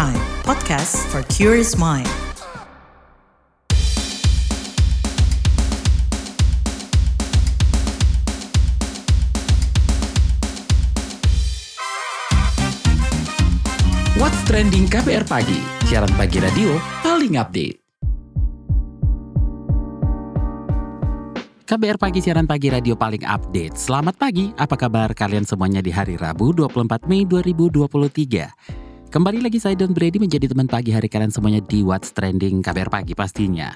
Prime, podcast for curious mind. What's Trending KBR Pagi, siaran pagi radio paling update. KBR Pagi, siaran pagi radio paling update. Selamat pagi, apa kabar kalian semuanya di hari Rabu 24 Mei 2023? Kembali lagi saya Don Brady menjadi teman pagi hari kalian semuanya di What's Trending KBR Pagi pastinya.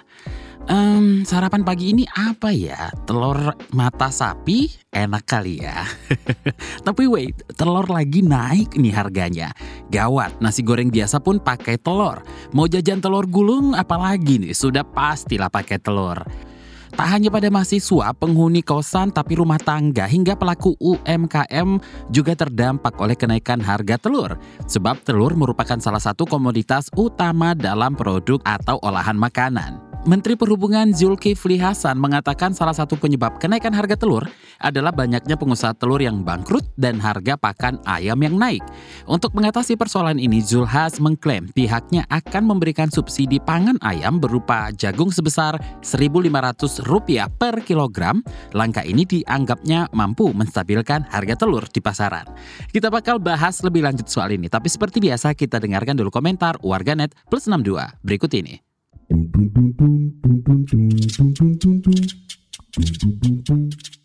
Um, sarapan pagi ini apa ya? Telur mata sapi enak kali ya. Tapi wait, telur lagi naik nih harganya. Gawat, nasi goreng biasa pun pakai telur. Mau jajan telur gulung apalagi nih? Sudah pastilah pakai telur. Tak hanya pada mahasiswa, penghuni kosan, tapi rumah tangga hingga pelaku UMKM juga terdampak oleh kenaikan harga telur. Sebab telur merupakan salah satu komoditas utama dalam produk atau olahan makanan. Menteri Perhubungan Zulkifli Hasan mengatakan salah satu penyebab kenaikan harga telur adalah banyaknya pengusaha telur yang bangkrut dan harga pakan ayam yang naik. Untuk mengatasi persoalan ini, Zulhas mengklaim pihaknya akan memberikan subsidi pangan ayam berupa jagung sebesar Rp1.500 per kilogram. Langkah ini dianggapnya mampu menstabilkan harga telur di pasaran. Kita bakal bahas lebih lanjut soal ini, tapi seperti biasa kita dengarkan dulu komentar warganet plus 62 berikut ini. Dum dum dum dum dum dum dum dum dum dum dum dum dum dum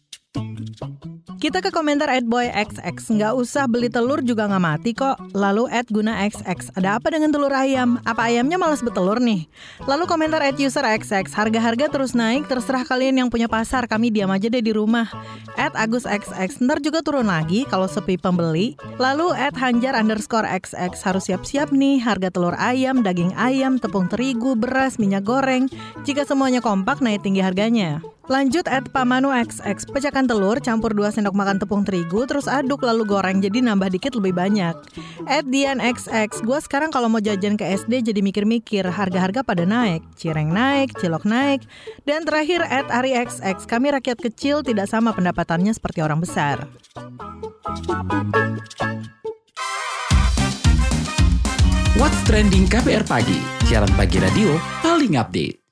Kita ke komentar @boyxx nggak usah beli telur juga nggak mati kok. Lalu @guna xx ada apa dengan telur ayam? Apa ayamnya malas bertelur nih? Lalu komentar @userxx harga-harga terus naik terserah kalian yang punya pasar kami diam aja deh di rumah. @agusxx ntar juga turun lagi kalau sepi pembeli. Lalu @hanjar underscore xx harus siap-siap nih harga telur ayam, daging ayam, tepung terigu, beras, minyak goreng. Jika semuanya kompak naik tinggi harganya. Lanjut at Pamanu XX, pecahkan telur, campur 2 sendok makan tepung terigu, terus aduk lalu goreng jadi nambah dikit lebih banyak. At Dian XX, gue sekarang kalau mau jajan ke SD jadi mikir-mikir, harga-harga pada naik, cireng naik, cilok naik. Dan terakhir at Ari XX, kami rakyat kecil tidak sama pendapatannya seperti orang besar. What's Trending KBR Pagi, siaran pagi radio paling update.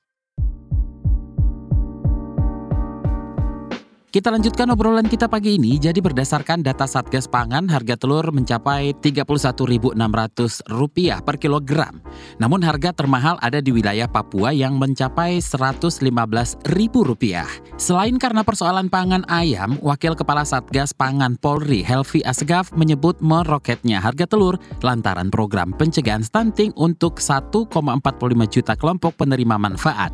Kita lanjutkan obrolan kita pagi ini. Jadi berdasarkan data Satgas Pangan, harga telur mencapai Rp31.600 per kilogram. Namun harga termahal ada di wilayah Papua yang mencapai Rp115.000. Selain karena persoalan pangan ayam, Wakil Kepala Satgas Pangan Polri Helvi Asgaf menyebut meroketnya harga telur lantaran program pencegahan stunting untuk 1,45 juta kelompok penerima manfaat.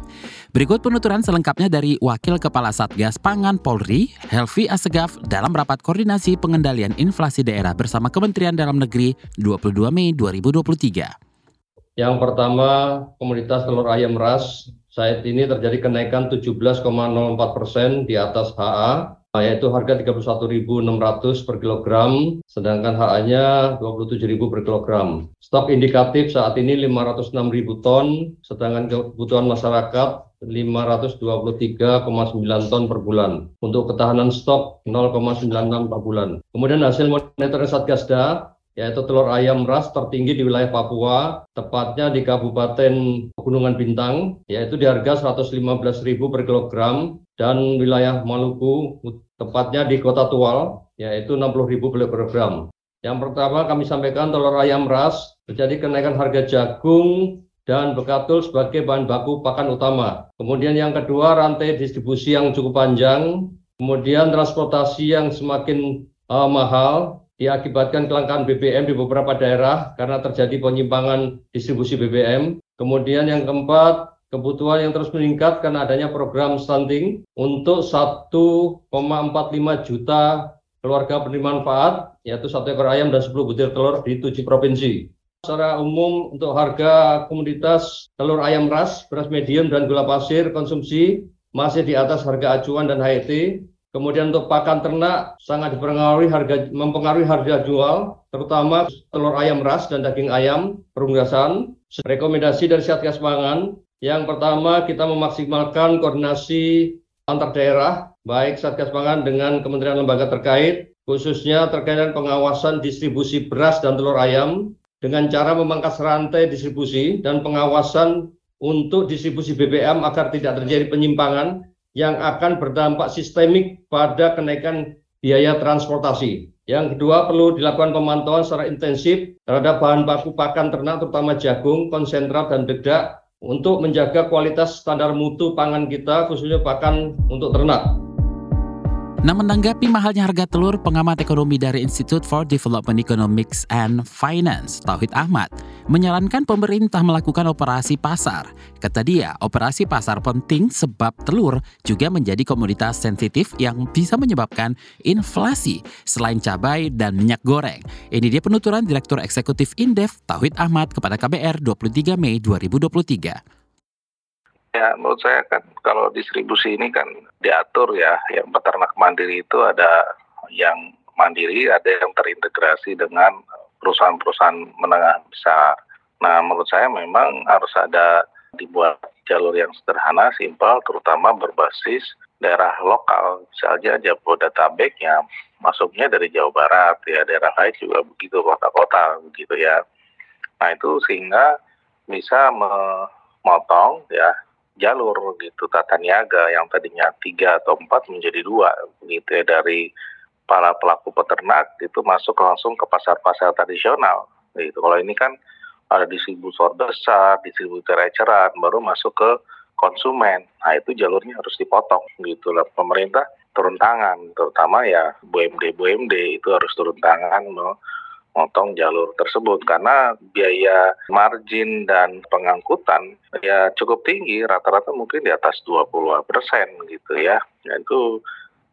Berikut penuturan selengkapnya dari Wakil Kepala Satgas Pangan Polri Helvi Asegaf dalam rapat koordinasi pengendalian inflasi daerah bersama Kementerian Dalam Negeri 22 Mei 2023. Yang pertama, komoditas telur ayam ras saat ini terjadi kenaikan 17,04 persen di atas HA, yaitu harga 31.600 per kilogram, sedangkan HA-nya 27.000 per kilogram. Stok indikatif saat ini 506.000 ton, sedangkan kebutuhan masyarakat 523,9 ton per bulan. Untuk ketahanan stok 0,96 per bulan. Kemudian hasil monitoring Satgasda yaitu telur ayam ras tertinggi di wilayah Papua, tepatnya di Kabupaten Pegunungan Bintang, yaitu di harga 115.000 per kilogram, dan wilayah Maluku, tepatnya di Kota Tual, yaitu 60.000 per kilogram. Yang pertama kami sampaikan telur ayam ras terjadi kenaikan harga jagung dan bekatul sebagai bahan baku pakan utama. Kemudian yang kedua rantai distribusi yang cukup panjang, kemudian transportasi yang semakin uh, mahal diakibatkan kelangkaan BBM di beberapa daerah karena terjadi penyimpangan distribusi BBM. Kemudian yang keempat, kebutuhan yang terus meningkat karena adanya program stunting untuk 1,45 juta keluarga penerima manfaat, yaitu satu ekor ayam dan 10 butir telur di tujuh provinsi. Secara umum untuk harga komoditas telur ayam ras, beras medium dan gula pasir konsumsi masih di atas harga acuan dan HET. Kemudian untuk pakan ternak sangat dipengaruhi harga mempengaruhi harga jual, terutama telur ayam ras dan daging ayam perunggasan. Rekomendasi dari Satgas Pangan yang pertama kita memaksimalkan koordinasi antar daerah, baik Satgas Pangan dengan kementerian lembaga terkait, khususnya terkait dengan pengawasan distribusi beras dan telur ayam, dengan cara memangkas rantai distribusi dan pengawasan untuk distribusi BBM agar tidak terjadi penyimpangan yang akan berdampak sistemik pada kenaikan biaya transportasi. Yang kedua, perlu dilakukan pemantauan secara intensif terhadap bahan baku pakan ternak, terutama jagung, konsentrat, dan dedak, untuk menjaga kualitas standar mutu pangan kita, khususnya pakan untuk ternak. Nah, menanggapi mahalnya harga telur, pengamat ekonomi dari Institute for Development Economics and Finance, Tauhid Ahmad, menyarankan pemerintah melakukan operasi pasar. Kata dia, operasi pasar penting sebab telur juga menjadi komoditas sensitif yang bisa menyebabkan inflasi selain cabai dan minyak goreng. Ini dia penuturan Direktur Eksekutif Indef, Tauhid Ahmad kepada KBR 23 Mei 2023. Ya, menurut saya kan kalau distribusi ini kan diatur ya, yang peternak mandiri itu ada yang mandiri, ada yang terintegrasi dengan perusahaan-perusahaan menengah besar. Nah, menurut saya memang harus ada dibuat jalur yang sederhana, simpel, terutama berbasis daerah lokal. Misalnya Jabodetabek yang masuknya dari Jawa Barat, ya daerah lain juga begitu, kota-kota begitu ya. Nah, itu sehingga bisa memotong ya jalur gitu tata niaga yang tadinya tiga atau empat menjadi dua begitu ya dari para pelaku peternak itu masuk langsung ke pasar-pasar tradisional gitu. Kalau ini kan ada distributor besar distributor eceran baru masuk ke konsumen. Nah itu jalurnya harus dipotong gitu lah. Pemerintah turun tangan terutama ya BUMD BUMD itu harus turun tangan motong jalur tersebut karena biaya margin dan pengangkutan ya cukup tinggi rata-rata mungkin di atas 20 persen gitu ya dan itu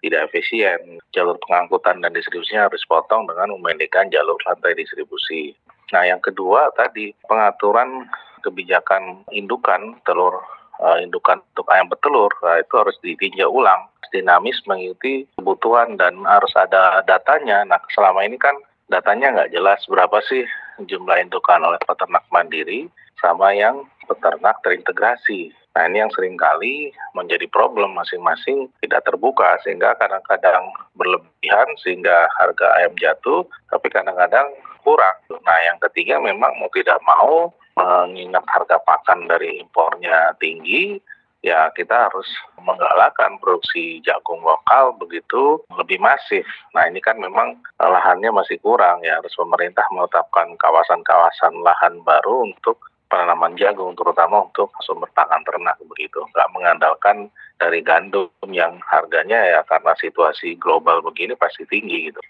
tidak efisien jalur pengangkutan dan distribusinya harus potong dengan memendekkan jalur rantai distribusi. Nah yang kedua tadi pengaturan kebijakan indukan telur uh, indukan untuk ayam betelur nah, itu harus ditinjau ulang dinamis mengikuti kebutuhan dan harus ada datanya. Nah selama ini kan datanya nggak jelas berapa sih jumlah indukan oleh peternak mandiri sama yang peternak terintegrasi. Nah ini yang sering kali menjadi problem masing-masing tidak terbuka sehingga kadang-kadang berlebihan sehingga harga ayam jatuh tapi kadang-kadang kurang. Nah yang ketiga memang mau tidak mau mengingat harga pakan dari impornya tinggi ya kita harus menggalakkan produksi jagung lokal begitu lebih masif. Nah ini kan memang lahannya masih kurang ya. Harus pemerintah menetapkan kawasan-kawasan lahan baru untuk penanaman jagung terutama untuk sumber pakan ternak begitu. Nggak mengandalkan dari gandum yang harganya ya karena situasi global begini pasti tinggi gitu.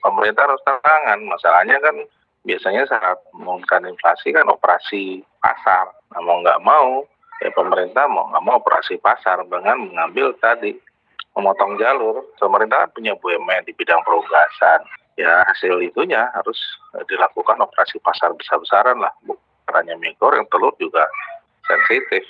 Pemerintah harus tangan masalahnya kan biasanya saat mengumumkan inflasi kan operasi pasar. Nah, mau nggak mau ya pemerintah mau nggak mau operasi pasar dengan mengambil tadi memotong jalur. Pemerintah punya BUMN di bidang perugasan. Ya hasil itunya harus dilakukan operasi pasar besar-besaran lah. Bukan hanya mie goreng, telur juga sensitif.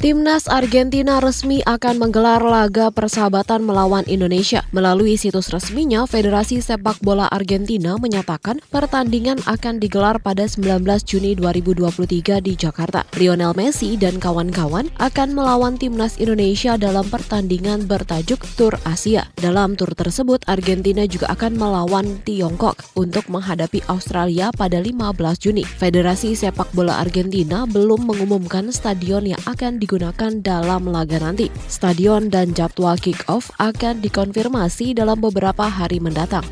Timnas Argentina resmi akan menggelar laga persahabatan melawan Indonesia. Melalui situs resminya, Federasi Sepak Bola Argentina menyatakan pertandingan akan digelar pada 19 Juni 2023 di Jakarta. Lionel Messi dan kawan-kawan akan melawan Timnas Indonesia dalam pertandingan bertajuk Tour Asia. Dalam tur tersebut, Argentina juga akan melawan Tiongkok untuk menghadapi Australia pada 15 Juni. Federasi Sepak Bola Argentina belum mengumumkan stadion yang akan di digunakan dalam laga nanti. Stadion dan jadwal kick-off akan dikonfirmasi dalam beberapa hari mendatang.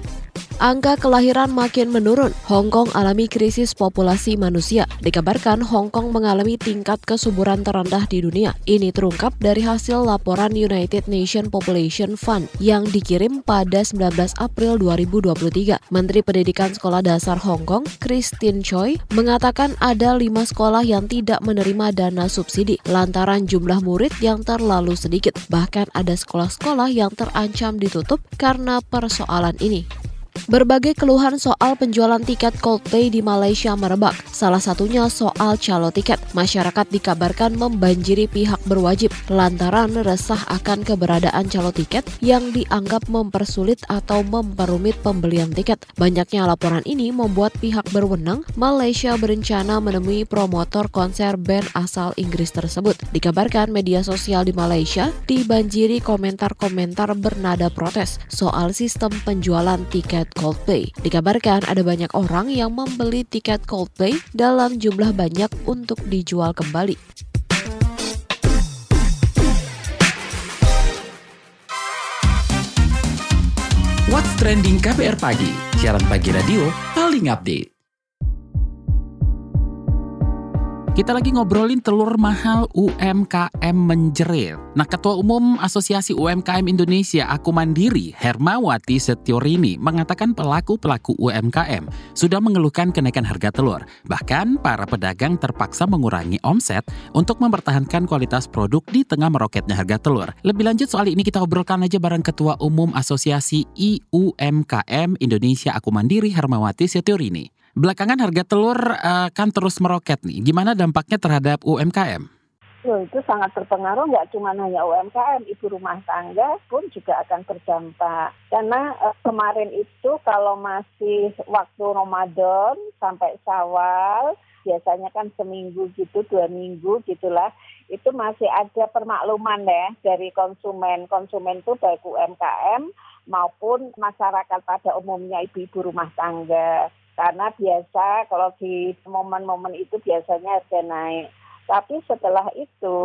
Angka kelahiran makin menurun. Hong Kong alami krisis populasi manusia. Dikabarkan Hong Kong mengalami tingkat kesuburan terendah di dunia. Ini terungkap dari hasil laporan United Nations Population Fund yang dikirim pada 19 April 2023. Menteri Pendidikan Sekolah Dasar Hong Kong, Christine Choi, mengatakan ada lima sekolah yang tidak menerima dana subsidi lantaran jumlah murid yang terlalu sedikit. Bahkan ada sekolah-sekolah yang terancam ditutup karena persoalan ini. Berbagai keluhan soal penjualan tiket Coldplay di Malaysia merebak. Salah satunya soal calo tiket. Masyarakat dikabarkan membanjiri pihak berwajib lantaran resah akan keberadaan calo tiket yang dianggap mempersulit atau memperumit pembelian tiket. Banyaknya laporan ini membuat pihak berwenang Malaysia berencana menemui promotor konser band asal Inggris tersebut. Dikabarkan media sosial di Malaysia dibanjiri komentar-komentar bernada protes soal sistem penjualan tiket Coldplay. Dikabarkan ada banyak orang yang membeli tiket Coldplay dalam jumlah banyak untuk dijual kembali. What's Trending KPR Pagi, siaran pagi radio paling update. Kita lagi ngobrolin telur mahal UMKM menjerit. Nah, Ketua Umum Asosiasi UMKM Indonesia Aku Mandiri, Hermawati Setiorini, mengatakan pelaku-pelaku UMKM sudah mengeluhkan kenaikan harga telur. Bahkan, para pedagang terpaksa mengurangi omset untuk mempertahankan kualitas produk di tengah meroketnya harga telur. Lebih lanjut soal ini kita obrolkan aja bareng Ketua Umum Asosiasi IUMKM Indonesia Aku Mandiri, Hermawati Setiorini. Belakangan harga telur uh, kan terus meroket nih. Gimana dampaknya terhadap UMKM? Loh, itu sangat berpengaruh nggak cuma hanya UMKM, ibu rumah tangga pun juga akan berdampak. Karena uh, kemarin itu kalau masih waktu Ramadan sampai Syawal, biasanya kan seminggu gitu, dua minggu gitulah, itu masih ada permakluman ya dari konsumen. Konsumen itu baik UMKM maupun masyarakat pada umumnya ibu-ibu rumah tangga karena biasa kalau di momen-momen itu biasanya harga naik. Tapi setelah itu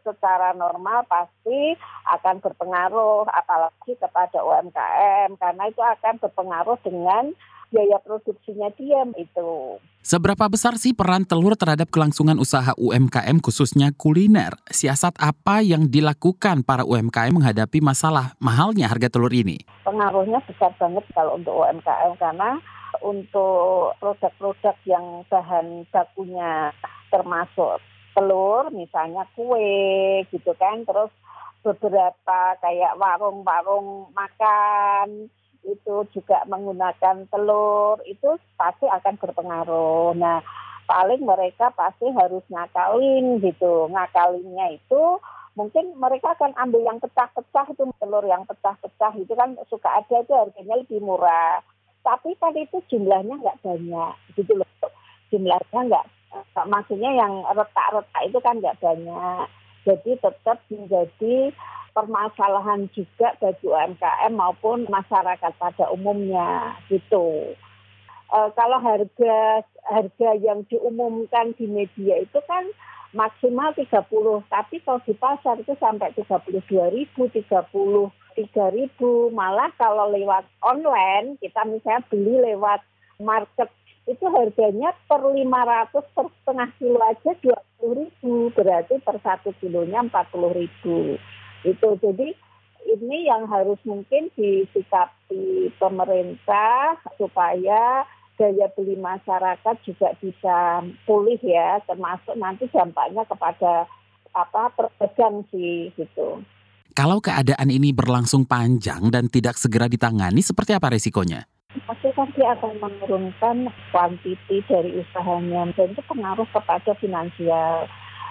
secara normal pasti akan berpengaruh apalagi kepada UMKM karena itu akan berpengaruh dengan biaya produksinya dia itu. Seberapa besar sih peran telur terhadap kelangsungan usaha UMKM khususnya kuliner? Siasat apa yang dilakukan para UMKM menghadapi masalah mahalnya harga telur ini? Pengaruhnya besar banget kalau untuk UMKM karena untuk produk-produk yang bahan bakunya termasuk telur, misalnya kue gitu kan, terus beberapa kayak warung-warung makan itu juga menggunakan telur, itu pasti akan berpengaruh. Nah, paling mereka pasti harus ngakalin gitu. Ngakalinnya itu mungkin mereka akan ambil yang pecah-pecah itu telur yang pecah-pecah itu kan suka ada itu harganya lebih murah tapi kan itu jumlahnya nggak banyak gitu loh jumlahnya nggak maksudnya yang retak-retak itu kan nggak banyak jadi tetap menjadi permasalahan juga bagi UMKM maupun masyarakat pada umumnya gitu. E, kalau harga harga yang diumumkan di media itu kan maksimal 30, tapi kalau di pasar itu sampai 32 ribu, 30 tiga ribu. Malah kalau lewat online kita misalnya beli lewat market itu harganya per 500 per setengah kilo aja dua puluh ribu. Berarti per satu kilonya empat puluh ribu. Itu jadi ini yang harus mungkin disikapi pemerintah supaya daya beli masyarakat juga bisa pulih ya termasuk nanti dampaknya kepada apa pedagang sih gitu. Kalau keadaan ini berlangsung panjang dan tidak segera ditangani, seperti apa resikonya? Pasti kan dia akan menurunkan kuantiti dari usahanya dan itu pengaruh kepada finansial.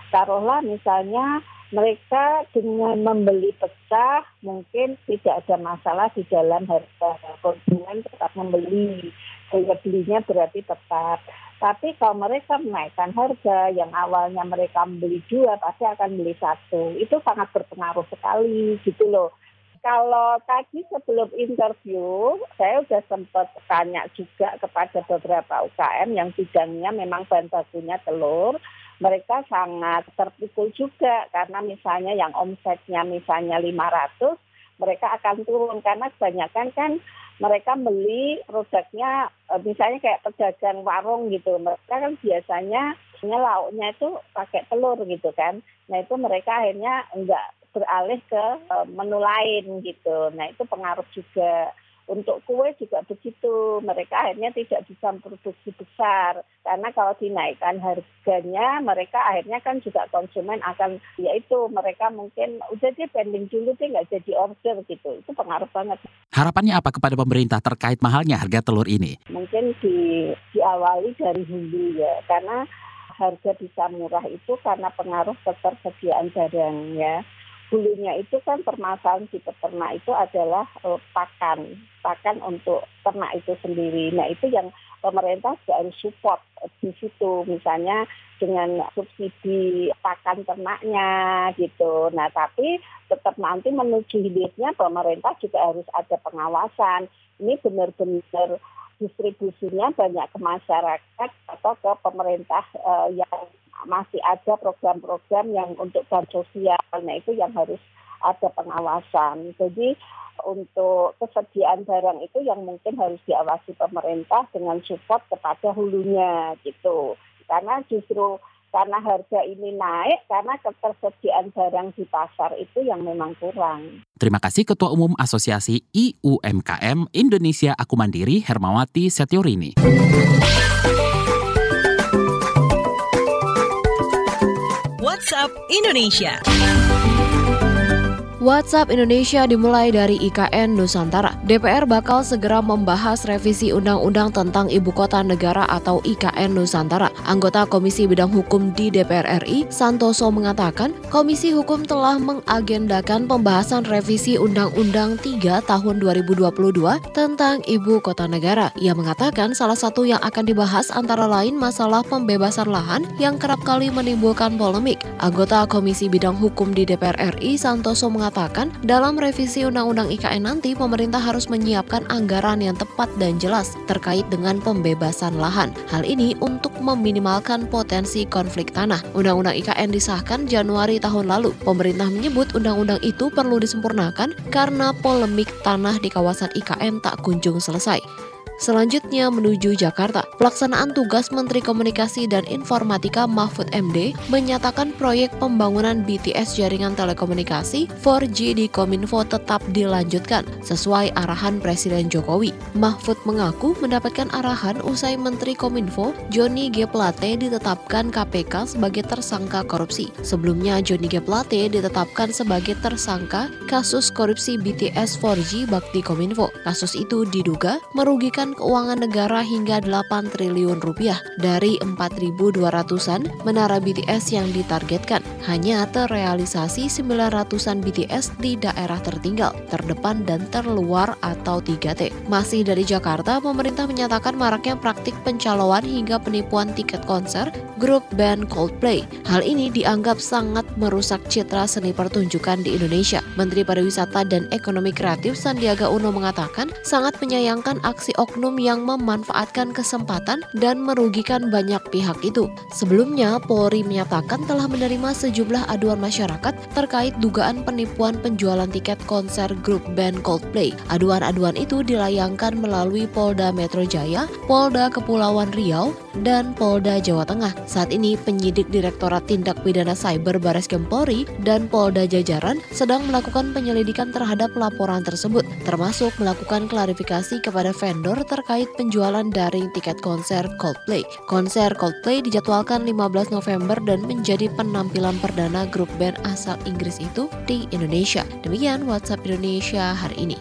Taruhlah misalnya mereka dengan membeli pecah mungkin tidak ada masalah di dalam harga konsumen tetap membeli daya belinya berarti tetap tapi kalau mereka menaikkan harga yang awalnya mereka membeli dua pasti akan beli satu. Itu sangat berpengaruh sekali gitu loh. Kalau tadi sebelum interview, saya sudah sempat tanya juga kepada beberapa UKM yang bidangnya memang bahan bakunya telur. Mereka sangat terpukul juga karena misalnya yang omsetnya misalnya 500, mereka akan turun. Karena kebanyakan kan mereka beli produknya eh, misalnya kayak pedagang warung gitu. Mereka kan biasanya lauknya itu pakai telur gitu kan. Nah itu mereka akhirnya enggak beralih ke eh, menu lain gitu. Nah itu pengaruh juga Untuk kue juga begitu, mereka akhirnya tidak bisa produksi besar. Karena kalau dinaikkan harganya, mereka akhirnya kan juga konsumen akan yaitu mereka mungkin udah dia pending dulu deh nggak jadi order gitu, itu pengaruh banget. Harapannya apa kepada pemerintah terkait mahalnya harga telur ini? Mungkin di diawali dari hulu ya, karena harga bisa murah itu karena pengaruh ketersediaan barang ya hulunya itu kan permasalahan di peternak itu adalah uh, pakan, pakan untuk ternak itu sendiri. Nah itu yang pemerintah juga harus support di situ, misalnya dengan subsidi pakan ternaknya gitu. Nah tapi tetap nanti menuju hilirnya pemerintah juga harus ada pengawasan. Ini benar-benar distribusinya banyak ke masyarakat atau ke pemerintah uh, yang masih ada program-program yang untuk bantuan sosial. Nah itu yang harus ada pengawasan. Jadi untuk kesediaan barang itu yang mungkin harus diawasi pemerintah dengan support kepada hulunya gitu. Karena justru karena harga ini naik karena ketersediaan barang di pasar itu yang memang kurang. Terima kasih Ketua Umum Asosiasi IUMKM Indonesia Aku Mandiri Hermawati Setiorini. WhatsApp Indonesia. WhatsApp Indonesia dimulai dari IKN Nusantara. DPR bakal segera membahas revisi Undang-Undang tentang Ibu Kota Negara atau IKN Nusantara. Anggota Komisi Bidang Hukum di DPR RI, Santoso mengatakan, Komisi Hukum telah mengagendakan pembahasan revisi Undang-Undang 3 tahun 2022 tentang Ibu Kota Negara. Ia mengatakan salah satu yang akan dibahas antara lain masalah pembebasan lahan yang kerap kali menimbulkan polemik. Anggota Komisi Bidang Hukum di DPR RI, Santoso mengatakan mengatakan dalam revisi Undang-Undang IKN nanti pemerintah harus menyiapkan anggaran yang tepat dan jelas terkait dengan pembebasan lahan. Hal ini untuk meminimalkan potensi konflik tanah. Undang-Undang IKN disahkan Januari tahun lalu. Pemerintah menyebut undang-undang itu perlu disempurnakan karena polemik tanah di kawasan IKN tak kunjung selesai. Selanjutnya menuju Jakarta. Pelaksanaan tugas Menteri Komunikasi dan Informatika Mahfud MD menyatakan proyek pembangunan BTS jaringan telekomunikasi 4G di Kominfo tetap dilanjutkan sesuai arahan Presiden Jokowi. Mahfud mengaku mendapatkan arahan usai Menteri Kominfo Joni G. Plate ditetapkan KPK sebagai tersangka korupsi. Sebelumnya Joni G. Plate ditetapkan sebagai tersangka kasus korupsi BTS 4G Bakti Kominfo. Kasus itu diduga merugikan keuangan negara hingga 8 triliun rupiah dari 4.200-an menara BTS yang ditargetkan. Hanya terrealisasi 900-an BTS di daerah tertinggal, terdepan dan terluar atau 3T. Masih dari Jakarta, pemerintah menyatakan maraknya praktik pencaloan hingga penipuan tiket konser grup band Coldplay. Hal ini dianggap sangat merusak citra seni pertunjukan di Indonesia. Menteri Pariwisata dan Ekonomi Kreatif Sandiaga Uno mengatakan sangat menyayangkan aksi oknum yang memanfaatkan kesempatan dan merugikan banyak pihak itu. Sebelumnya, Polri menyatakan telah menerima sejumlah aduan masyarakat terkait dugaan penipuan penjualan tiket konser grup band Coldplay. Aduan-aduan itu dilayangkan melalui Polda Metro Jaya, Polda Kepulauan Riau, dan Polda Jawa Tengah. Saat ini penyidik Direktorat Tindak Pidana Cyber Baris Polri dan Polda Jajaran sedang melakukan penyelidikan terhadap laporan tersebut, termasuk melakukan klarifikasi kepada vendor terkait penjualan daring tiket konser Coldplay. Konser Coldplay dijadwalkan 15 November dan menjadi penampilan perdana grup band asal Inggris itu di Indonesia. Demikian WhatsApp Indonesia hari ini.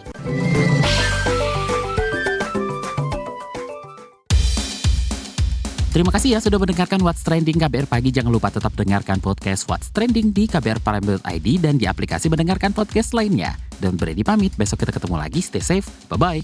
Terima kasih ya sudah mendengarkan What's Trending KBR Pagi. Jangan lupa tetap dengarkan podcast What's Trending di KBR Prime.id dan di aplikasi mendengarkan podcast lainnya. Dan Brady pamit, besok kita ketemu lagi. Stay safe, bye-bye.